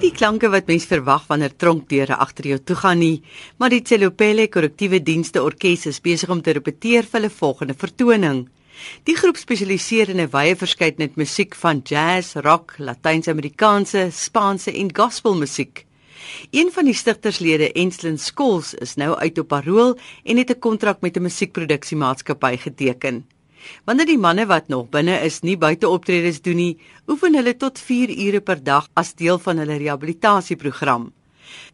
nie die klanke wat mens verwag wanneer tronkdeure agter jou toe gaan nie, maar die Tselopele Korrektiewe Dienste Orkees is besig om te repeteer vir hulle volgende vertoning. Die groep spesialiseer in 'n wye verskeidenheid musiek van jazz, rock, Latyns-Amerikaanse, Spaanse en gospelmusiek. Een van die stigterslede, Enslin Skols, is nou uit op parol en het 'n kontrak met 'n musiekproduksiemaatskappy geteken. Wanneer die manne wat nog binne is nie buite optredes doen nie, oefen hulle tot 4 ure per dag as deel van hulle rehabilitasieprogram.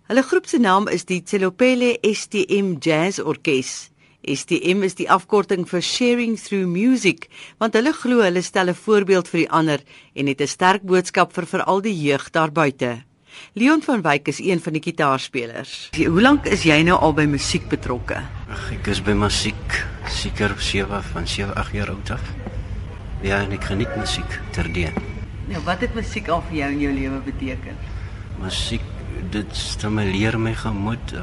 Hulle groep se naam is die Tselopele STM Jazz Orkees. STM is die afkorting vir Sharing Through Music, want hulle glo hulle stel 'n voorbeeld vir die ander en het 'n sterk boodskap vir veral die jeug daar buite. Leon van Wyk is een van die gitaarspelers. Hoe lank is jy nou al by musiek betrokke? Ag, ek is by musiek seker 7 van 7 8 jaar oud af. Ja, en ek geniet musiek terdee. Nou, wat het musiek al vir jou in jou lewe beteken? Musiek, dit stimuleer my gemoed.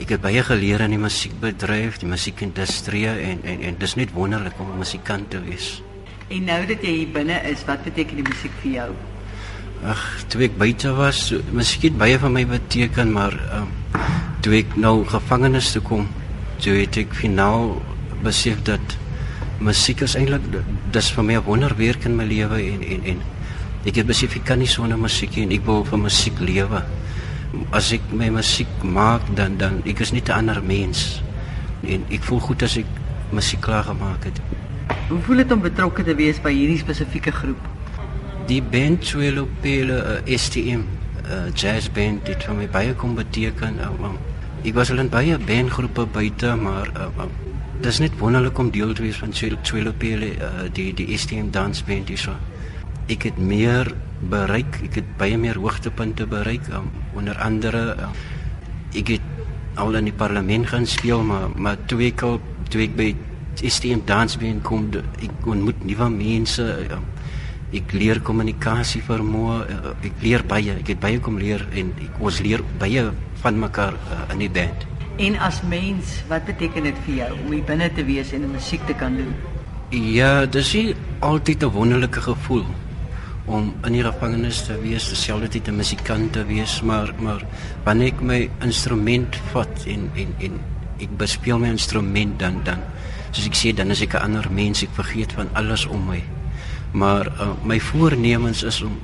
Ek het baie geleer in die musiekbedryf, die musiekindustrie en en en dis net wonderlik om 'n musikant te wees. En nou dat jy hier binne is, wat beteken die musiek vir jou? Ag, toe ek buite was, so, het baie vir my beteken, maar ehm um, toe ek nou gevangenes toe kom, toe het ek finaal besef dat musiek is eintlik dis vir my 'n wonderwerk in my lewe en en en ek het besef ek kan nie sonder musiek en ek wil vir musiek lewe as ek my musiek maak dan dan ek is nie 'n ander mens en ek voel goed as ek musiek klaar gemaak het. Hoe voel dit om betrokke te wees by hierdie spesifieke groep? Die band Twelo Pele uh, STM uh, jazz band dit vir my baie kom beteken. Uh, um, ek was al in baie bandgroepe buite maar uh, um, dis net wonderlik om deel te wees van Twelo Pele uh, die die STM dansband hierso. Ek het meer bereik. Ek het baie meer hoogtepunte bereik um, onder andere um, ek het al in die parlement gaan speel maar maar toe ek al toe ek by STM dansbeen kom ek ontmoet nuwe mense um, ek leer kommunikasie vermoë uh, ek leer baie ek het baie kom leer en ek ons leer baie van mekaar uh, in die band en as mens wat beteken dit vir jou om hier binne te wees en musiek te kan doen ja dis altyd 'n wonderlike gevoel om in die gevangenis te wees, dieselfde tyd 'n musikant te wees, maar maar wanneer ek my instrument vat en en en ek bespeel my instrument dan dan soos ek sê dan is ek 'n ander mens, ek vergeet van alles om my. Maar uh, my voornemens is om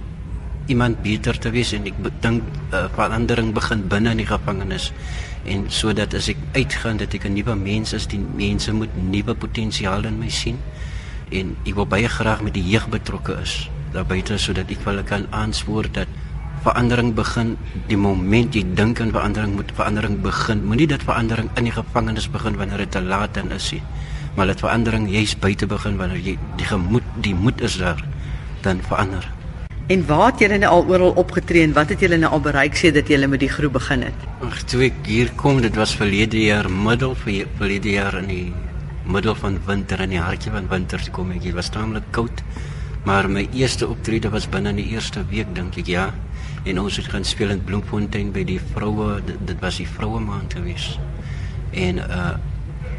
iemand beter te wees en ek dink uh, verandering begin binne in die gevangenis. En sodat as ek uitgaan dat ek 'n nuwe mens is, die mense moet nuwe potensiaal in my sien. En ek wil baie graag met die jeug betrokke is daar buite sodat ek hulle kan aanspoor dat verandering begin die moment jy dink aan verandering moet verandering begin. Moenie dat verandering in die gevangenis begin wanneer dit te laat dan is nie maar dat verandering juis buite begin wanneer jy die gemoed die moed is daar dan verander En waar het julle nou al oral opgetree en wat het julle nou al bereik sê dat julle met die groep begin het? Ag, toe ek hier kom, dit was verlede jaar middel vir verlede jaar in die middel van winter in die hartjie van winter toe kom ek. Dit was taamlik koud. Maar my eerste optrede was binne in die eerste week dink ek ja. En ons het gaan speel in Bloemfontein by die vroue dit, dit was die vroue maand gewees. En uh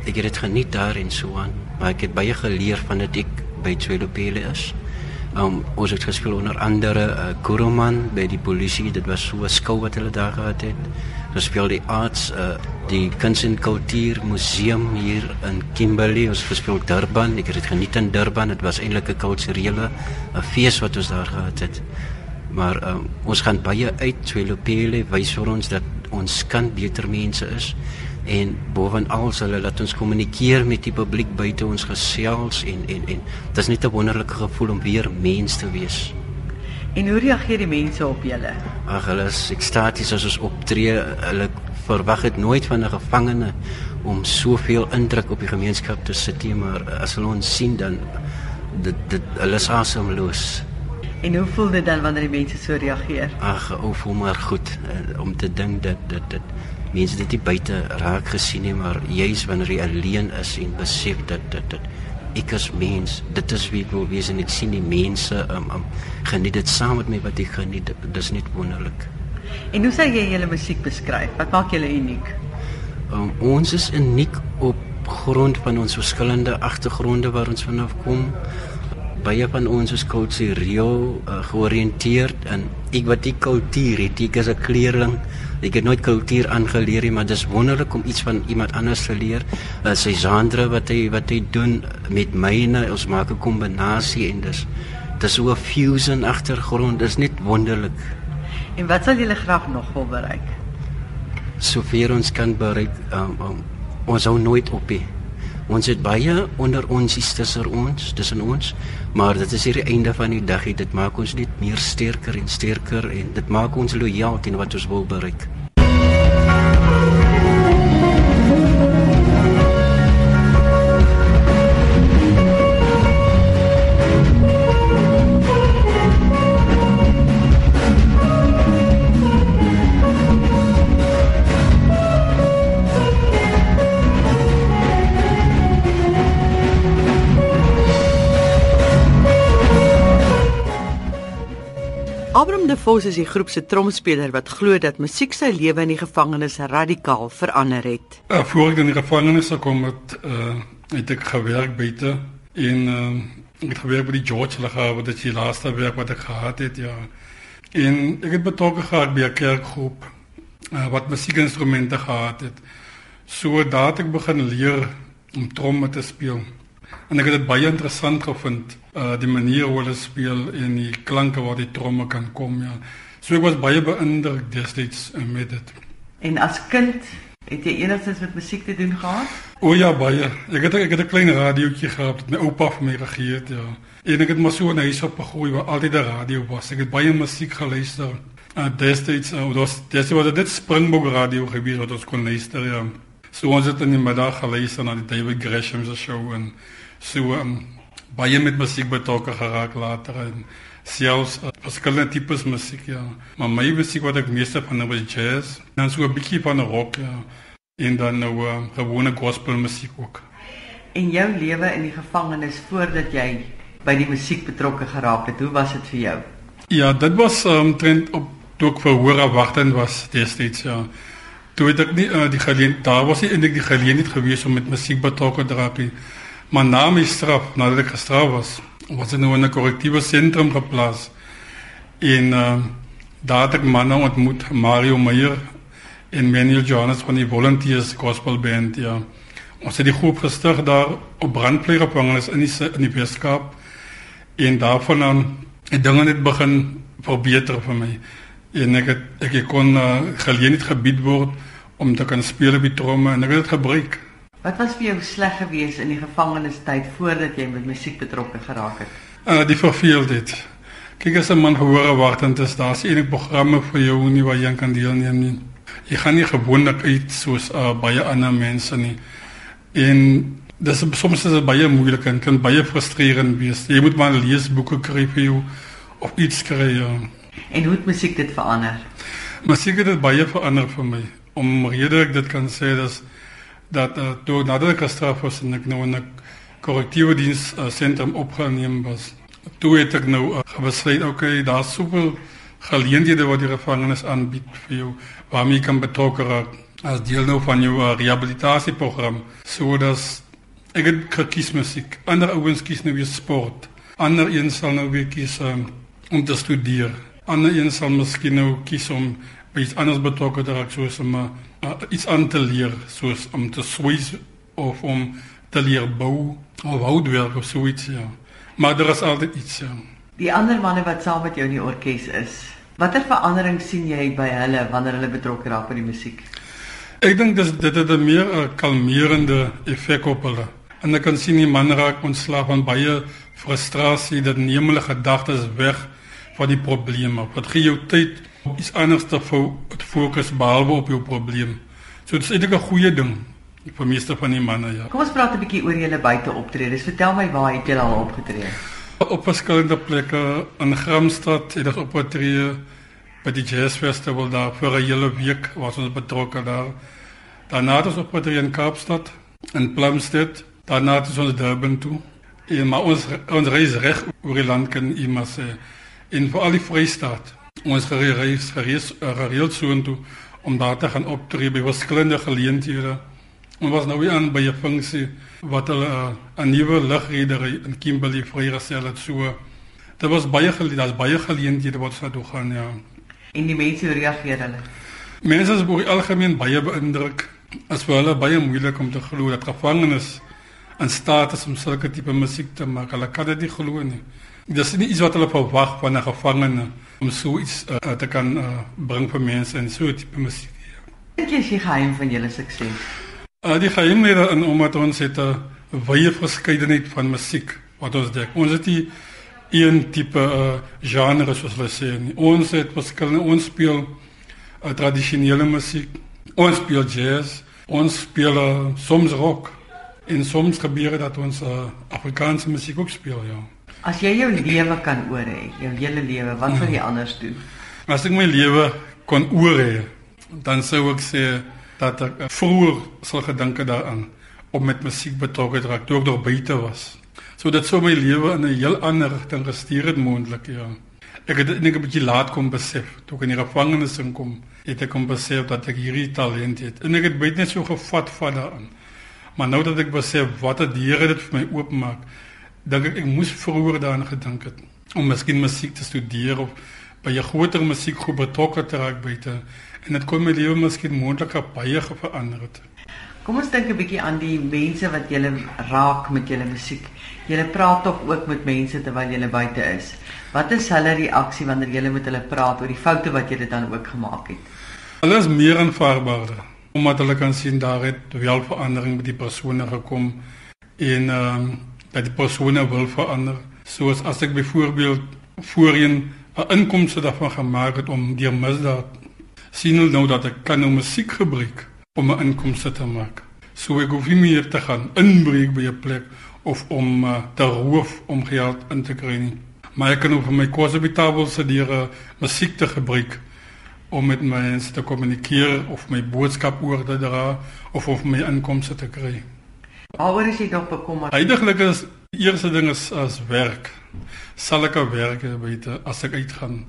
ek het dit geniet daar in so aan, maar ek het baie geleer van dit. Ek by Twelopele is. Um ons het gespeel onder andere uh Kuruman by die polisie, dit was so 'n skou wat hulle daar gehad het. Gespeel die arts uh, die kuns en kultuur museum hier in Kimberley. Ons gespeel Durban. Ek het dit geniet in Durban. Dit was eintlik 'n kulturele fees wat ons daar gehad het. Maar um, ons gaan baie uit Twelopele wys vir ons dat ons kan beter mense is en bovenal sal hulle laat ons kommunikeer met die publiek buite ons gesels en en en dit is net 'n wonderlike gevoel om weer mens te wees En hoe reageer die mense op julle? Ag, hulle is ekstaties as ons optree. Hulle verwag dit nooit van 'n gevangene om soveel indruk op die gemeenskap te sit nie, maar as hulle ons sien dan dit dit hulle is asemloos. En hoe voel dit dan wanneer die mense so reageer? Ag, ou voel maar goed uh, om te dink dat dit dit mense dit nie buite raak gesien nie, maar juis wanneer jy alleen is en besef dat dit dit ek as mens, dit is wie ek wil wees en ek sien die mense um, um geniet dit saam met my wat ek geniet. Dit is net wonderlik. En hoe sou jy julle musiek beskryf? Wat maak julle uniek? Um, ons is uniek op grond van ons verskillende agtergronde waar ons vanaf kom. Baie van ons is kultureel uh, georiënteerd en ek wat die kultuur het, ek is 'n kleerling. Ek het nooit kultuur aangeleer nie, maar dis wonderlik om iets van iemand anders te leer. Uh, sy genre wat hy wat hy doen met myne, ons maak 'n kombinasie en dis dis so 'n fusion agtergrond, dis net wonderlik. En wat sal julle graag nog wil bereik? Sover ons kan bereik, um, um, ons hou nooit op nie. Ons het baie onder ons is tussen ons, tussen ons, maar dit is hier die einde van die dag. Dit maak ons net meer sterker en sterker en dit maak ons lojaal teen wat ons wil bereik. Vos is die groep se tromspeler wat glo dat musiek sy lewe in die gevangenis radikaal verander het. Uh, voor ek in die gevangenis gekom het, uh, het ek gewerk buite en uh, ek het gewerk by die George Lagawe, dit is die laaste werk wat ek gehad het, ja. En ek het betrokke geraak by 'n kerkgroep uh, wat musiekinstrumente gehad het. So daad ek begin leer om tromme te speel. En ek het dit baie interessant gevind, uh die manier hoe hulle speel en die klanke waar die tromme kan kom, ja. So ek was baie beïndruk destyds uh, met dit. En as kind het jy enigstens met musiek te doen gehad? O ja, baie. Ek het ek het 'n klein radiootjie gehad met my oupa vir my gegee het, ja. En ek het maar so 'n huis op gegroei waar altyd 'n radio was. Ek het baie musiek geluister. Uh destyds uh, was destyds was dit Springbok radio gewees wat ons kon luister, ja. So ons het in die middag geluister na die David Gresham se show en so um, baie met musiek betrokke geraak later en selfs uh, verskillende tipes musiek ja. Maar my musiek wat ek meeste van was jazz dan so 'n bietjie van rock ja. En dan nou uh, gewone gospel musiek ook. En jou lewe in die gevangenis voordat jy by die musiek betrokke geraak het hoe was dit vir jou? Ja dit was um, trend op toe ek verhoor afwagtend was destyds ja. Toe het ek nie uh, die geleentheid daar was nie eintlik die geleentheid gewees om met musiek betrokke te raak nie Maar na my straf, nadat ek gestraf was, was ek nou in 'n korrektiewe sentrum geplaas. En uh, daar het ek manne ontmoet, Mario Meyer en Manuel Johannes van die Volunteers Gospel Band, ja. Ons het die groep gestig daar op brandpleeggevangenis in die in die Weskaap. En daarvan aan het dinge net begin verbeter vir my. En ek het ek kon uh, geleentheid gebied word om te kan speel op die tromme en ek het dit gebruik. Wat was vir jou sleg geweest in die gevangenistyd voordat jy met musiek betrokke geraak het? Uh die verveeldheid. Kyk as 'n man gehoor word en dit is daar's enige programme vir jou nie waar jy kan deelneem nie. Jy gaan nie gewoonlik uit soos uh, baie ander mense nie. En dis soms is dit baie moeilik en kan baie frustrerend wees. Jy moet maar lees boeke kry vir jou of iets kry. Ja. En hoe het musiek dit verander? Musiek het dit baie verander vir my. Om rede ek dit kan sê dat dat uh, toe nadat ek gestraf was en ek nou in 'n korrektiewe diens uh, sentrum opgeneem was, toe het ek nou uh, besluit, okay, daar's soveel geleenthede wat die gevangenis aanbied vir jou waarmee jy kan betrokke raak as deel nou van jou uh, rehabilitasieprogram. So dat ek het gekies musiek. Ander ouens kies nou weer sport. Ander een sal nou weer kies um, om te studeer. Ander een sal miskien nou kies om iets anders betrokke te raak soos om uh, iets aan te leer soos om te swys of om te leer bou of houtwerk of so iets ja. Maar daar is altyd iets ja. Die ander manne wat saam met jou in die orkes is. Watter verandering sien jy by hulle wanneer hulle betrokke raak by die musiek? Ek dink dis dit het 'n meer uh, kalmerende effek op hulle. En ek kan sien die man raak ontslaaf van baie frustrasie, dat neem hulle gedagtes weg van die probleme. Wat gee jou tyd iets anders te fokus behalwe op jou probleem. So dit is eintlik 'n goeie ding vir meeste van die manne ja. Kom ons praat 'n bietjie oor julle buite optredes. Vertel my waar het julle al opgetree? Op verskillende plekke in Gramstad het ons opgetree by die Jazz Festival daar vir 'n hele week was ons betrokke daar. Daarna het ons opgetree in Kaapstad en Plumstead. Daarna het ons Durban toe. En maar ons ons reis reg oor die land kan iemand sê in vir al die Vrystaat ons gereis gereis uh, gereeld so intoe om daar te gaan optree by verskillende geleenthede. Ons was nou weer aan by 'n funksie wat hulle uh, 'n nuwe lugredery in Kimberley vrygestel het. So dit was baie daar's baie geleenthede wat sou gaan ja. En die mense reageer hulle? Mense is oor die algemeen baie beïndruk. As vir hulle baie moeilik om te glo dat gevangenes in staat is om sulke tipe musiek te maak. Hulle kan dit nie glo nie. Dis nie iets wat hulle verwag van 'n gevangene om so iets uh, te kan uh, bring vir mense en so tipe musiek. Wat is die geheim van julle sukses? Uh, die geheim lê in omdat ons het 'n wye verskeidenheid van musiek wat ons dek. Ons het nie een tipe uh, genre soos hulle sê nie. Ons het verskillende ons speel uh, tradisionele musiek. Ons speel jazz, ons speel uh, soms rock en soms gebeur dat ons uh, Afrikaanse musiek ook speel, ja. As jy jou lewe kan oor hê, jou hele lewe, wat wil jy anders doen? As ek my lewe kon oor hê, dan sou ek sê dat ek vroeër sou gedink het daaraan om met musiek betrokke te raak toe ek nog buite was. So dit sou my lewe in 'n heel ander rigting gestuur het moontlik, ja. Ek het net 'n bietjie laat kom besef toe ek in die gevangenis inkom, het ek kom besef dat ek hierdie talent het. En ek het baie net so gevat van daaraan. Maar nou dat ek besef wat het die Here dit vir my oopmaak, dink ek ek moes vroeër daaraan gedink het om miskien musiek te studeer of by 'n groter musiekgroep betrokke te raak buite en dit kon my lewe miskien moontlik baie verander het. Kom ons dink 'n bietjie aan die mense wat jy raak met jou musiek. Jy praat tog ook met mense terwyl jy buite is. Wat is hulle reaksie wanneer jy met hulle praat oor die foute wat jy dan ook gemaak het? Hulle is meer aanvaarbaar omdat hulle kan sien daar het wel verandering met die persone gekom en ehm um, dat die persone wil verander. Soos as ek byvoorbeeld voorheen 'n inkomste daarvan gemaak het om deur misdaad sien hulle nou dat ek kan nou musiek gebruik om 'n inkomste te maak. So ek hoef nie meer te gaan inbreek by 'n plek of om uh, te roof om geld in te kry nie. Maar ek kan ook my kos op die tafel sit deur uh, musiek te gebruik om met mense te kommunikeer of my boodskap oor te dra of of my inkomste te kry. Waaroor is jy nog bekommerd? Eindelik is eerste ding is as werk. Sal ek werk buite as ek uitgaan?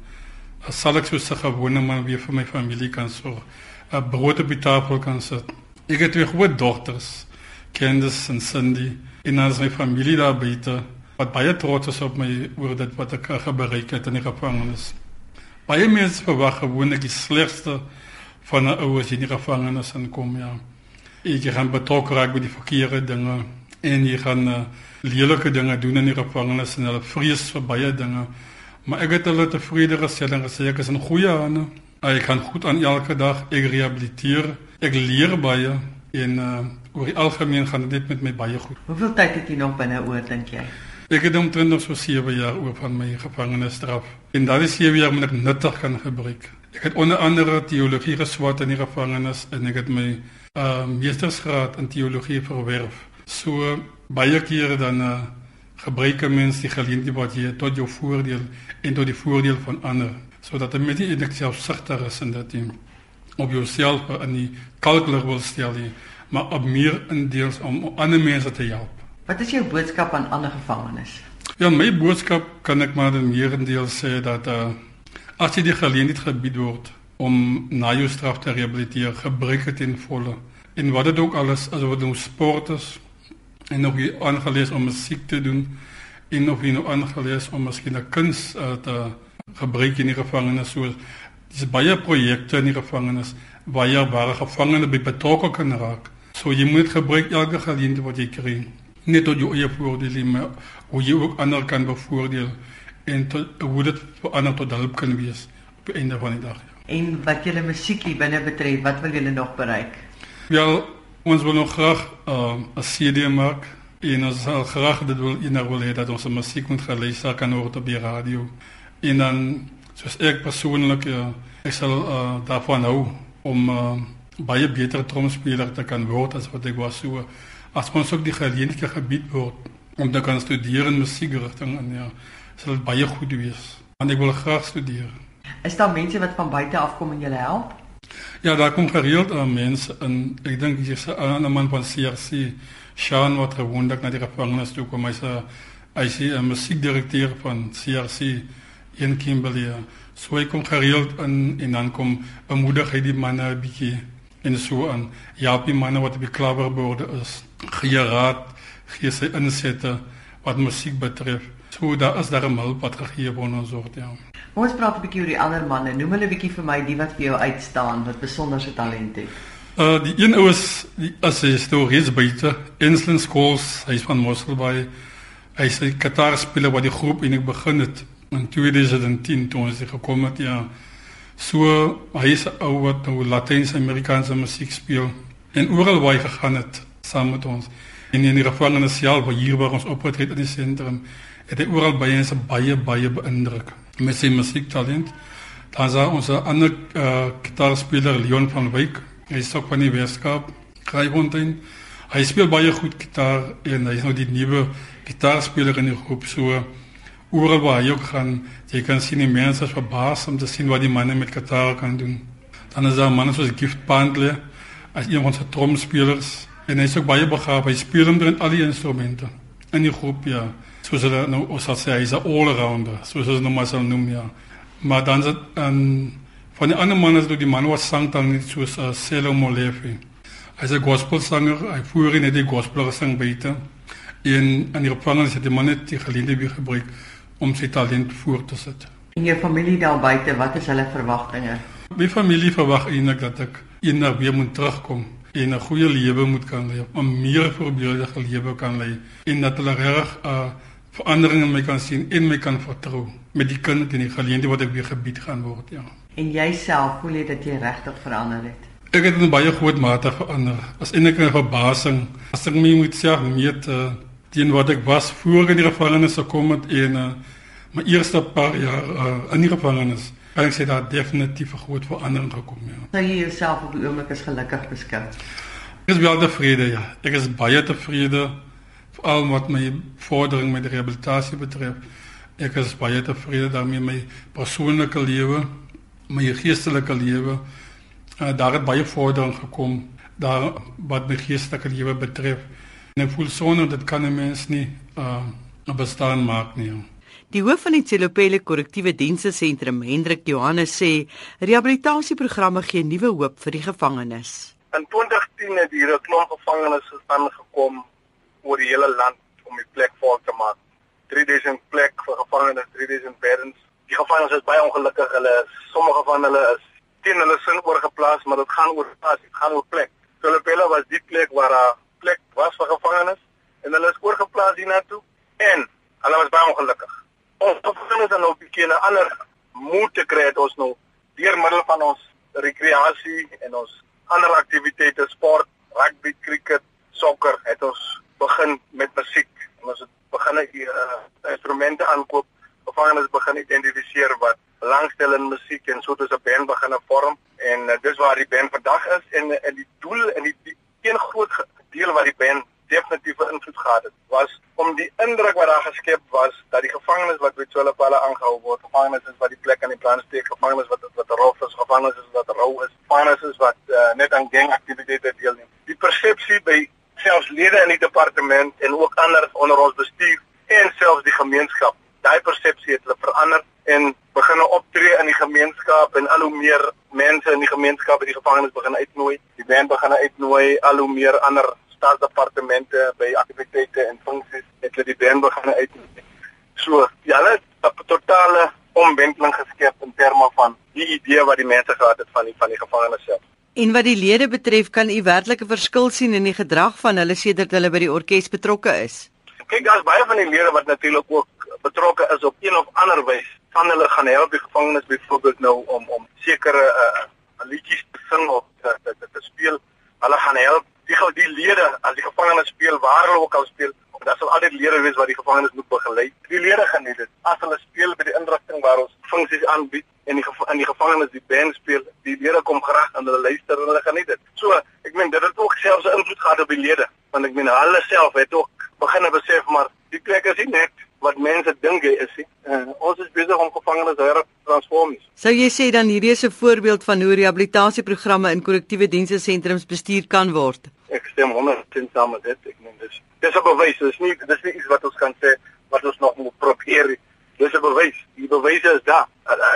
Sal ek soos 'n gewone man weer vir my familie kan sorg? 'n Brood op die tafel kan sit. Ek het twee groot dogters, Candice en Cindy, en as my familie daar buite wat baie trots is op my oor dit wat ek bereik het in die gevangenis. Baie mense verwag gewoonlik die slegste van 'n ou as jy in die gevangenis inkom, ja. Jy gaan betrokke raak by die verkeerde dinge en jy gaan uh, lelike dinge doen in die gevangenis en hulle vrees vir baie dinge. Maar ek het hulle tevrede gestel en gesê ek is in goeie hande. Ek kan goed aan elke dag ek rehabiliteer. Ek leer baie en uh, oor die algemeen gaan dit met my baie goed. Hoeveel tyd het jy nog binne oor dink jy? Ek het omtrent nog so 7 jaar oor van my gevangenisstraf. En daai 7 jaar moet ek nuttig kan gebruik. Ek het onder andere teologie geswat in die gevangenis en ek het my uh, meestersgraad in teologie verwerf. So baie kere dan uh, gebruik 'n mens die geleentheid wat jy tot jou voordeel en tot die voordeel van ander, sodat jy met die selfsugter is en dat jy op jouself in die kalkler wil stel, maar op meer in deels om ander mense te help. Wat is jou boodskap aan ander gevangenes? Ja, my boodskap kan ek maar in meerendeel sê dat uh as jy die geleentheid gebied word om na jou straf te rehabiliteer, gebruik dit in volle. En wat dit ook alles as wat nou sport is en nog jy aangelees om musiek te doen en of jy nou aangelees om miskien 'n kuns uh, te gebruik in die gevangenis so dis baie projekte in die gevangenis waar jy waar gevangene by betrokke kan raak. So jy moet gebruik elke geleentheid wat jy kry net tot jou eie voordeel maar hoe jy ook ander kan bevoordeel en tot hoe dit vir ander tot hulp kan wees op die einde van die dag. Ja. En wat julle musiek hier binne betref, wat wil julle nog bereik? Wel, ons wil nog graag ehm, 'n uh, CD maak en ons sal graag dit wil eendag wil hê dat ons musiek moet geluister kan word op die radio. En dan soos ek persoonlik ja, ek sal uh, daarvan hou om uh, baie beter tromspeler te kan word as wat ek was so as ons ook die geleentheid gebied word om te kan studeer in musiekrigting en ja, sal baie goed wees. Want ek wil graag studeer. Is daar mense wat van buite af kom en julle help? Ja, daar kom gereeld aan mense en ek dink se 'n ander man van CRC, Sean wat gewoonlik na die gevangenis toe kom, hy's 'n hy's 'n musiekdirekteur van CRC in Kimberley. So hy kom gereeld in en dan kom bemoedig hy die manne 'n bietjie en so aan. Ja, die manne wat op die klaverborde is, gee raad gee sy insette wat musiek betref. So daar is daar 'n hulp wat gegee word ons soort ja. Ons praat 'n bietjie oor die ander manne. Noem hulle bietjie vir my die wat vir jou uitstaan, wat besonderse talente het. Uh die een ou is die as hy stories buite Inslin Schools, hy's van Mosselbaai. Hy's 'n gitaarspeler wat die groep eintlik begin het in 2010 toe ons gekom het ja. So hy is 'n ou wat nou Latyn-Amerikaanse musiek speel en oral waar hy gegaan het saam met ons. En in die gevangenis self waar hier waar ons opgetree het in die sentrum, het hy oral by ons baie baie beïndruk met sy musiektalent. Dan is ons 'n ander uh, gitaarspeler Leon van Wyk. Hy is ook van die Weskaap, Kraaifontein. Hy speel baie goed gitaar en hy is nou die nuwe gitaarspeler in die groep so oral waar hy ook gaan, jy kan sien die mense is verbaas om te sien wat die manne met gitaar kan doen. Dan is daar manne soos Gift Bandle, as een van sy tromspelers en hy is ook baie begaafd. Hy speel in al die instrumente in die groep ja soos hulle nou ons sal sê hy's 'n all-rounder, soos ons nou maar sal noem ja. Maar dan is en van die ander manne is dit die man wat sang dan net soos uh, Selo Molefe. Hy's 'n gospelsanger, hy voer in die gospel gesang buite. En aan die gevangenis het die man net die geleentheid weer gebruik om sy talent voort te sit. En jou familie daar buite, wat is hulle verwagtinge? My familie verwag eintlik dat ek eendag weer moet terugkom en 'n goeie lewe moet kan lei, 'n meer voorbeeldige lewe kan lei en dat hulle reg 'n uh, verandering in my kan sien en my kan vertrou met die kind en die geleentheid wat ek weer gebied gaan word, ja. En jouself voel jy dat jy regtig verander het? Ek het in baie groot mate verander. As eintlik 'n verbasing. As ek my moet sê, meet uh, teen wat ek was voor in die gevangenis gekom het en uh, my eerste paar jaar uh, in die gevangenis. Kan ek sê dat definitief 'n groot verandering gekom het. Ja. Sou jy jouself op die oomblik as gelukkig beskou? Ek is wel tevrede, ja. Ek is baie tevrede al wat my vordering met rehabilitasie betref. Ek is baie tevrede daarmee my persoonlike lewe, my geestelike lewe. Uh, daar het baie vordering gekom daar wat my geestelike lewe betref. En ek voel sonder dit kan 'n mens nie uh, bestaan maak nie. Die hoof van die Tselopele Korrektiewe Dienste Sentrum, Hendrik Johannes sê, rehabilitasieprogramme gee nuwe hoop vir die gevangenes. In 2010 het hier 'n klomp gevangenes gestaan gekom oor die hele land om die plek vol te maak. 3000 plek vir gevangenes, 3000 beddens. Die gevangenes is baie ongelukkig. Hulle sommige van hulle is teen hulle sin oorgeplaas, maar dit gaan oor plaas, dit gaan oor plek. Philippella was die plek waar 'n plek was vir gevangenes en hulle is oorgeplaas hiernatoe en hulle was baie ongelukkig. Ons gevangenes dan nou 'n bietjie 'n ander moed te kry het ons nou deur middel van ons rekreasie en ons ander aktiwiteite, sport, rugby, cricket, sokker het ons begin met musiek. Ons het begin die uh, instrumente aankoop. Gevangenes begin identifiseer wat belangstel in musiek en so het 'n band begin vorm en uh, dis waar die band vandag is en en die, die een groot deel wat die band definitief invloed gehad het was om die indruk wat daar geskep was dat die wat met hulle aangehou word, gevangenes is wat die plek aan die plan steek, gevangenes wat wat rof is, gevangenes is wat rou is, gevangenes is wat uh, net aan gangaktiwiteite deelneem. Die persepsie by selfs lede in die departement en ook ander onder ons bestuur en selfs die gemeenskap. Daai persepsie het hulle verander en begin optree in die gemeenskap en al hoe meer mense in die gemeenskap by die gevangenes begin uitnooi. Die band begin uitnooi al hoe meer ander staatsdepartemente by aktiwiteite en funksies het hulle die band begin uitnooi. So, ja, hulle het totale omwenteling geskep in terme van die idee wat die mense gehad het van die van die gevangenes self. En wat die lede betref, kan u werklik 'n verskil sien in die gedrag van hulle sedert hulle by die orkes betrokke is. Kyk, daar's baie van die lede wat natuurlik ook betrokke is op een of ander wyse. Van hulle gaan help die gevangenes byvoorbeeld nou om om sekere uh, liedjies te sing of te, te, te, te speel. Hulle gaan help die die lede as die gevangenes speel waar hulle ook al speel. Daar sal altyd lede wees wat die gevangenes moet begelei. Die lede geniet dit. As hulle speel by die inrigting waar ons funksies aanbied, en die in die gevangenes die band speel, die lede kom graag en hulle luister en hulle geniet dit. So, ek meen dit het ook selfs 'n invloed gehad op die lede, want ek meen hulle self het ook begin besef maar die plek is nie net wat mense dink hy is nie. Uh, ons is besig om gevangenes te transform. Sou jy sê dan hierdie is 'n voorbeeld van hoe rehabilitasieprogramme in korrektiewe dienste sentrums bestuur kan word? Ek stem 100% saam met dit. Ek meen dis dis 'n bewys, dis nie dis nie iets wat ons kan sê wat ons nog moet probeer Dis 'n bewys. Die bewyse is daar.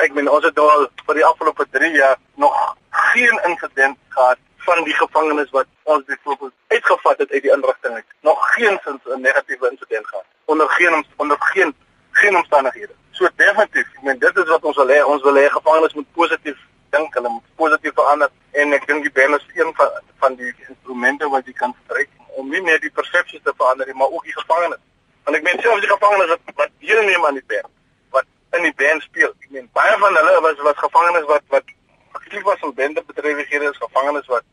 Ek meen ons het al vir die afgelope 3 jaar nog geen insident gehad van die gevangenes wat ons byvoorbeeld uitgevat het uit die inrigting uit nog geensins 'n negatiewe insident gehad onder geen onder geen geen omstandighede. So definitief, ek meen dit is wat ons wil hê. Ons wil hê gevangenes moet positief dink, hulle moet positief verander en ek dink die band is een van van die instrumente wat jy kan gebruik om nie net die persepsies te verander nie, maar ook die gevangenes. Want ek meen selfs die gevangenes wat wat deelneem aan die band, wat in die band speel. Ek meen baie van hulle was was gevangenes wat wat aktief was in bendebedrywighede is gevangenes wat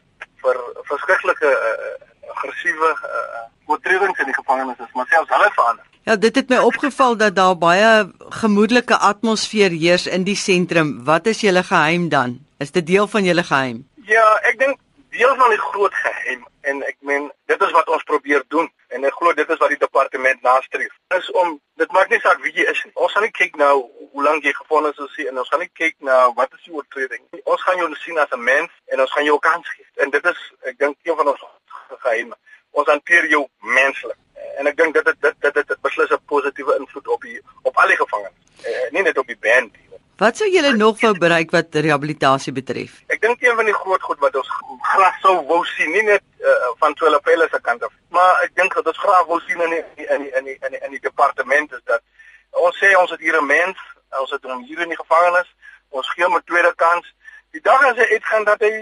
vir verskriklike uh, aggressiewe uh, oortredings in die gevangenis is, maar selfs hulle verander. Ja, dit het my opgeval dat daar baie gemoedelike atmosfeer heers in die sentrum. Wat is julle geheim dan? Is dit deel van julle geheim? Ja, ek dink deel van die groot geheim en ek meen dit is wat ons probeer doen en ek glo dit is wat die departement nastreef is om dit maak nie saak wie jy is nie ons gaan nie kyk nou hoe lank jy gefonnis is en ons gaan nie kyk na wat is die oortreding ons gaan jou sien as 'n mens en ons gaan jou kans gee en dit is ek dink een van ons geheime ons hanteer jou menslik en ek dink dit dit dit dit, dit beslis 'n positiewe invloed op die op al die gevangenes eh, nie net op die band nie Wat sou julle nog wou bereik wat rehabilitasie betref? Ek dink een van die groot goed wat ons graag sou wou sien, nie net uh, van Twelapelle se kant af, maar ek dink dat ons graag wou sien in die, in die, in die, in die, in die departement is dat ons sê ons het hier 'n mens, ons het hom hier in die gevangenis, ons gee hom 'n tweede kans. Die dag as hy uitgaan dat hy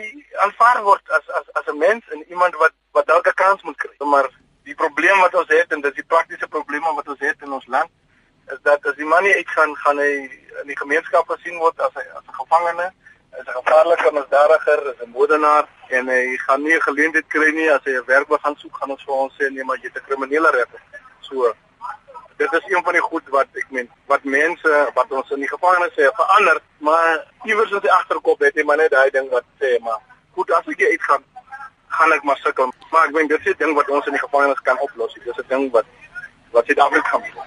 aanvaar word as as as 'n mens en iemand wat wat dalk 'n kans moet kry. Maar die probleem wat ons het en dis die praktiese probleme wat ons het in ons land is dat as die man nie uitgaan gaan hy in die gemeenskap gesien word as 'n as 'n gevangene, is 'n gevaarlike misdadiger, is 'n moordenaar en hy gaan nie 'n geleentheid kry nie as hy 'n werk gaan soek, gaan ons vir ons sê nee, maar jy het 'n kriminele rekord. So dit is een van die goed wat ek meen wat mense wat ons in die gevangenis sê verander, maar iewers in die agterkop het jy maar net daai ding wat sê maar goed as ek uitgaan gaan ek maar sukkel. Maar ek meen dit is 'n ding wat ons in die gevangenis kan oplos. Dit is 'n ding wat wat Suid-Afrika kan doen.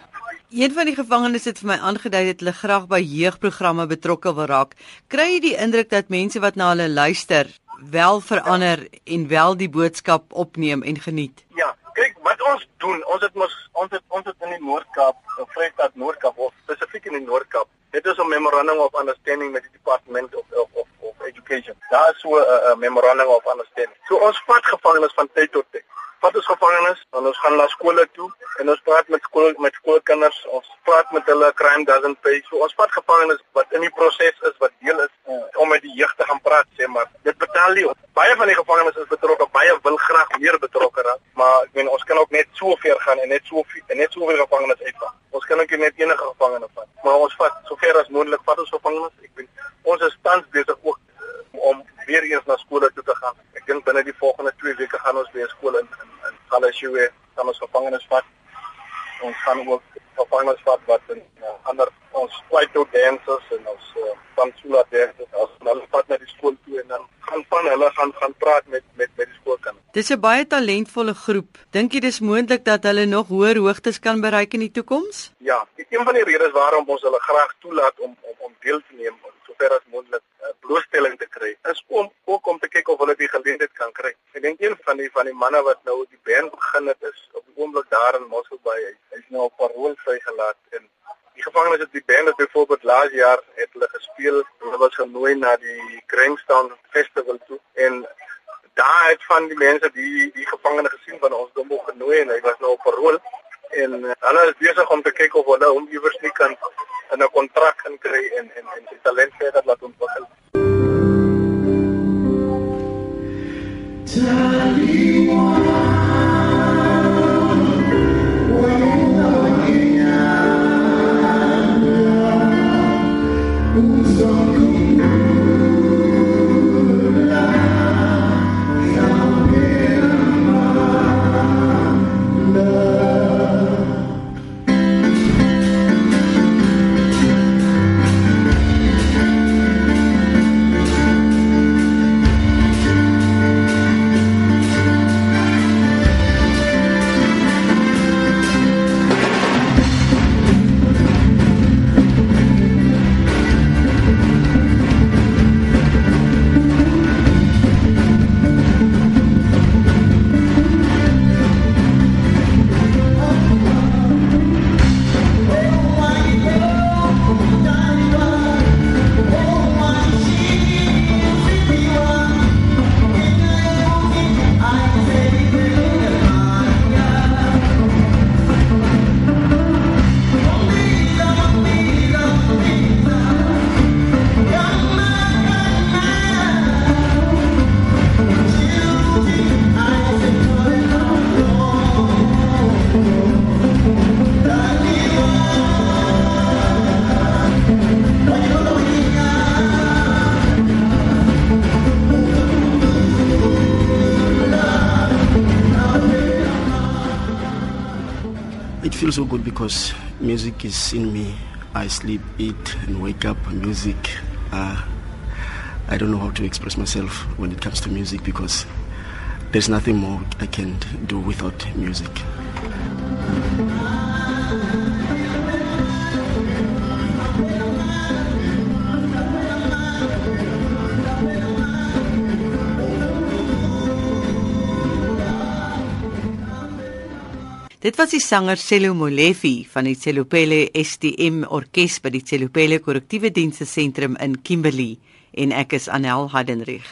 Een van die gevangenes het vir my aangedui dat hulle graag by jeugprogramme betrokke wil raak. Kry jy die indruk dat mense wat na hulle luister wel verander en wel die boodskap opneem en geniet? Ja, wat ons doen, ons het mos ons het ons het in die Noord-Kaap, Vrystaat Noord-Kaap of spesifiek in die Noord-Kaap. Dit is 'n memorandum of understanding met die departement of of of, of education. Daar is so 'n memorandum of understanding. So ons vat gevangenes van tyd tot tyd vat ons gevangenes en ons gaan na skole toe en ons praat met skool met skoolkinders ons praat met hulle crime doesn't pay. So ons vat gevangenes wat in die proses is wat deel is uh, om met die jeug te gaan praat sê maar. Dit betaal nie. Baie van die gevangenes is betrokke baie wil graag meer betrokke raak maar ek meen ons kan ook net so ver gaan en net so en net so veel gevangenes uitvat. Ons kan ook net enige gevangene vat maar ons vat sover as moontlik vat ons gevangenes. Ek meen ons is tans besig ook uh, om weer eens na skole toe te gaan. Ek dink binne die volgende 2 weke gaan ons weer skole in, in Galeshewe gaan ons gevangenes vat. Ons gaan ook gevangenes vat wat in uh, ander ons kwaito dancers en ons uh, pansula dancers as hulle vat na die skool toe en dan gaan van hulle gaan gaan praat met met met die skoolkinders. Dis 'n baie talentvolle groep. Dink jy dis moontlik dat hulle nog hoër hoogtes kan bereik in die toekoms? Ja, een van die redes waarom ons hulle graag toelaat om om om deel te neem sover as moontlik uh, blootstelling te kry is om ook om te kyk of hulle die geleentheid kan kry. Ek dink een van die van die manne wat nou die band begin het is op die oomblik daar in Mosselbaai. Hy is nou op parol vrygelaat en die gevangenes het die band het byvoorbeeld laas jaar het hulle gespeel. Hulle was genooi na die Grangstown Festival toe en daar het van die mense die die gevangene gesien van ons dom genooi en hy was nou op parol en uh, hulle is besig om te kyk of hulle hom iewers nie kan in 'n kontrak inkry en It feels so good because music is in me. I sleep, eat, and wake up. Music. Uh, I don't know how to express myself when it comes to music because there's nothing more I can do without music. Dit was die sanger Selo Molefi van die Tselopele STM Orkees by die Tselopele Korrektiewe Dienste Sentrum in Kimberley en ek is Anel Hadenrich.